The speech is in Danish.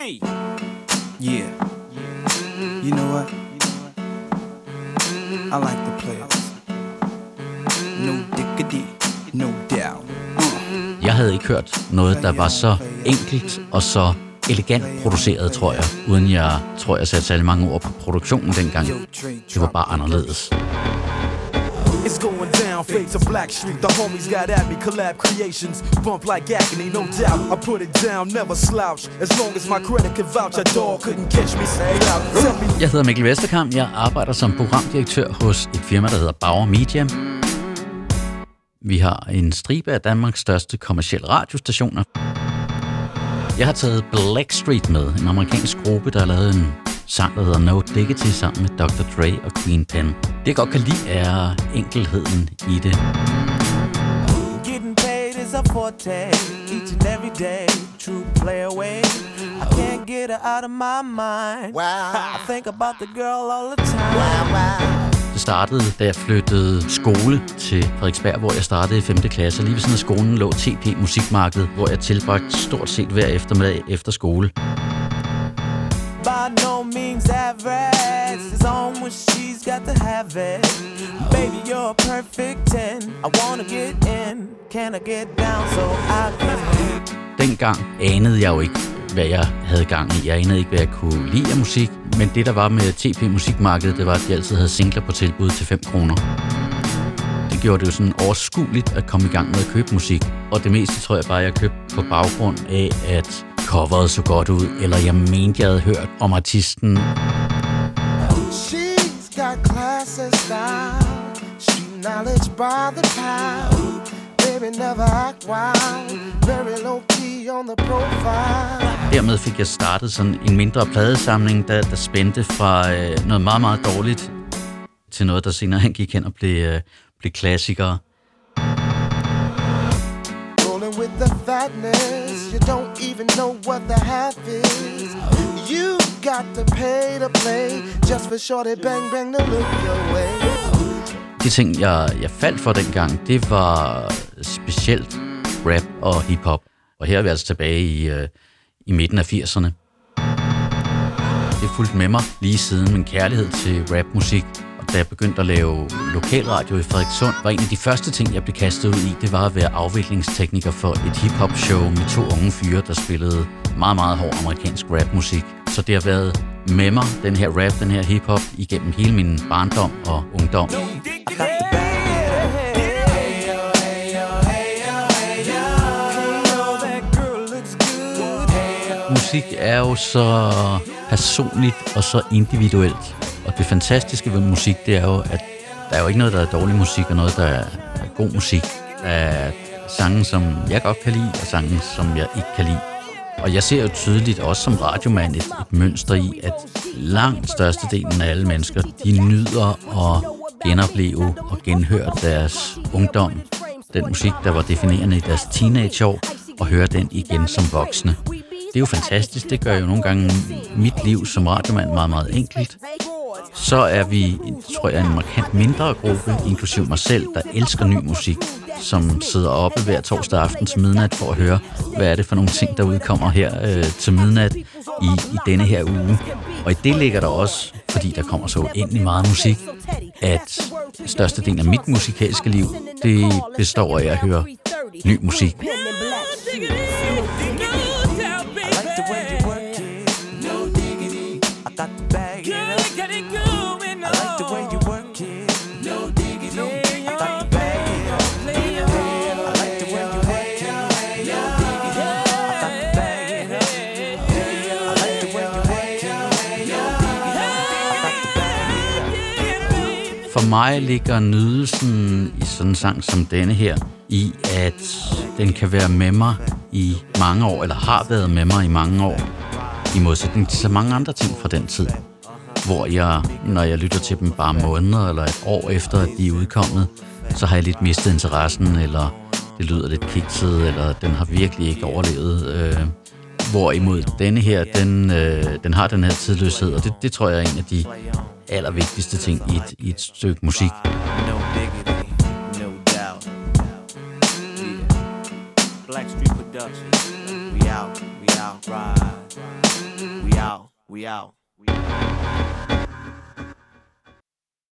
Yeah. You know what? I like the players. No diggity, no doubt. Jeg havde ikke hørt noget, der var så enkelt og så elegant produceret, tror jeg. Uden jeg tror, jeg satte særlig mange ord på produktionen dengang. Det var bare anderledes. It's going down, fade to Black Street. The homies got at me, collab creations. Bump like agony, no doubt. I put it down, never slouch. As long as my credit can vouch, a dog couldn't catch me. Say Jeg hedder Mikkel Vesterkamp. Jeg arbejder som programdirektør hos et firma, der hedder Bauer Media. Vi har en stribe af Danmarks største kommercielle radiostationer. Jeg har taget Blackstreet med, en amerikansk gruppe, der har lavet en sang, der hedder No Diggity sammen med Dr. Dre og Queen Pen. Det jeg godt kan lide er enkelheden i det. Getting paid is a forte each and every day. True play away. I can't get her out of my mind. Wow. I think about the girl all the time. Wow, wow. Det startede, da jeg flyttede skole til Frederiksberg, hvor jeg startede i 5. klasse. Lige ved siden af skolen lå TP Musikmarked, hvor jeg tilbragte stort set hver eftermiddag efter skole. By no means average. It's on when she's got to have it. Baby, you're a perfect 10. I wanna get in. Can I get down so I can Dengang anede jeg jo ikke, hvad jeg havde gang i. Jeg anede ikke, hvad jeg kunne lide af musik. Men det, der var med TP Musikmarkedet, det var, at de altid havde singler på tilbud til 5 kroner. Det gjorde det jo sådan overskueligt at komme i gang med at købe musik. Og det meste tror jeg bare, jeg købte på baggrund af, at coveret så godt ud, eller jeg mente, jeg havde hørt om artisten. She's got class and style. Street knowledge by the pound. Baby never act wild. Very low key on the profile. Dermed fik jeg startet sådan en mindre pladesamling, der, der spændte fra øh, noget meget, meget dårligt til noget, der senere hen gik hen og blev, øh, blev klassikere. Rolling with the fatness. You don't even know what the half is. You got to pay to play. Just for shorty bang bang to look your way. De ting, jeg, jeg faldt for dengang, det var specielt rap og hiphop. Og her er vi altså tilbage i, øh, i midten af 80'erne. Det fulgte med mig lige siden min kærlighed til rapmusik. Da jeg begyndte at lave lokalradio i Frederikssund, var en af de første ting, jeg blev kastet ud i, det var at være afviklingstekniker for et hiphop-show med to unge fyre, der spillede meget, meget hård amerikansk rapmusik. Så det har været med mig, den her rap, den her hiphop, igennem hele min barndom og ungdom. Musik er jo så personligt og så individuelt. Det fantastiske ved musik, det er jo, at der er jo ikke noget, der er dårlig musik, og noget, der er god musik. Der er sange, som jeg godt kan lide, og sange, som jeg ikke kan lide. Og jeg ser jo tydeligt, også som radiomand, et, et mønster i, at langt størstedelen af alle mennesker, de nyder at genopleve og genhøre deres ungdom. Den musik, der var definerende i deres teenageår, og høre den igen som voksne. Det er jo fantastisk. Det gør jo nogle gange mit liv som radiomand meget, meget enkelt. Så er vi, tror jeg, en markant mindre gruppe, inklusiv mig selv, der elsker ny musik, som sidder oppe hver torsdag aften til midnat for at høre, hvad er det for nogle ting, der udkommer her øh, til midnat i, i denne her uge. Og i det ligger der også, fordi der kommer så uendelig meget musik, at størstedelen af mit musikalske liv, det består af at høre ny musik. For mig ligger nydelsen i sådan en sang som denne her, i at den kan være med mig i mange år, eller har været med mig i mange år, i modsætning til så mange andre ting fra den tid, hvor jeg, når jeg lytter til dem bare måneder eller et år efter, at de er udkommet, så har jeg lidt mistet interessen, eller det lyder lidt kikset, eller den har virkelig ikke overlevet. Øh, hvorimod denne her, den, øh, den har den her tidløshed, og det, det tror jeg er en af de allervigtigste ting i et, i et stykke musik. No diggity, no doubt. Yeah. Black Street Productions. We out, we out, ride. We out. We out. We out.